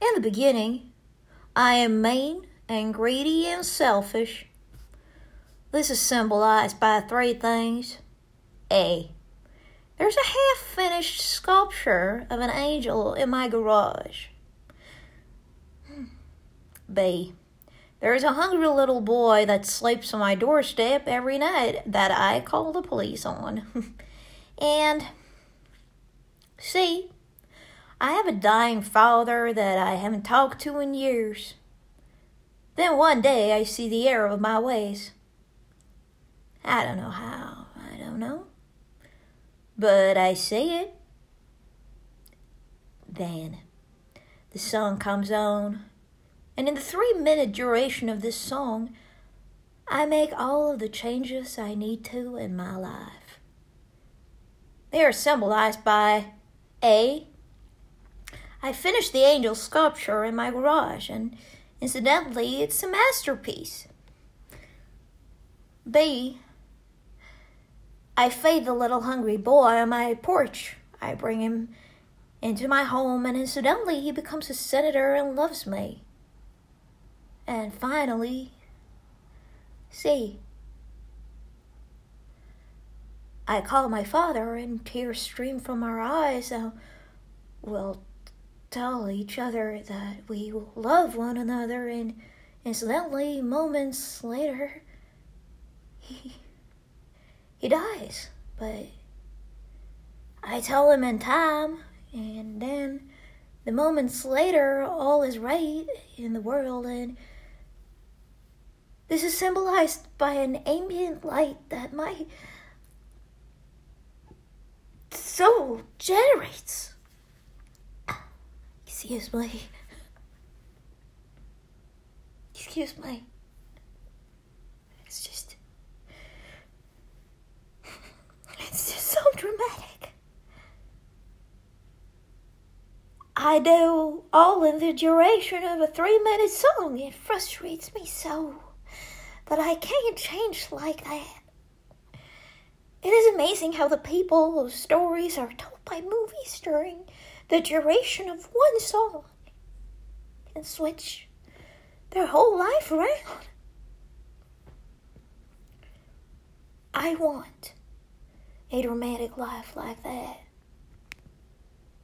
In the beginning, I am mean and greedy and selfish. This is symbolized by three things. A. There's a half finished sculpture of an angel in my garage. B. There is a hungry little boy that sleeps on my doorstep every night that I call the police on. and C. I have a dying father that I haven't talked to in years. Then one day I see the error of my ways. I don't know how, I don't know. But I see it. Then the song comes on, and in the three minute duration of this song, I make all of the changes I need to in my life. They are symbolized by A. I finished the angel sculpture in my garage, and incidentally, it's a masterpiece. B. I feed the little hungry boy on my porch. I bring him into my home, and incidentally, he becomes a senator and loves me. And finally, C. I call my father, and tears stream from our eyes. We'll tell each other that we love one another, and incidentally, moments later, he he dies. But I tell him in time, and then the moments later, all is right in the world, and this is symbolized by an ambient light that my soul generates. Excuse me. Excuse me. It's just. It's just so dramatic. I do all in the duration of a three minute song. It frustrates me so that I can't change like that. It is amazing how the people's stories are told by movies during the duration of one song and switch their whole life around. I want a dramatic life like that.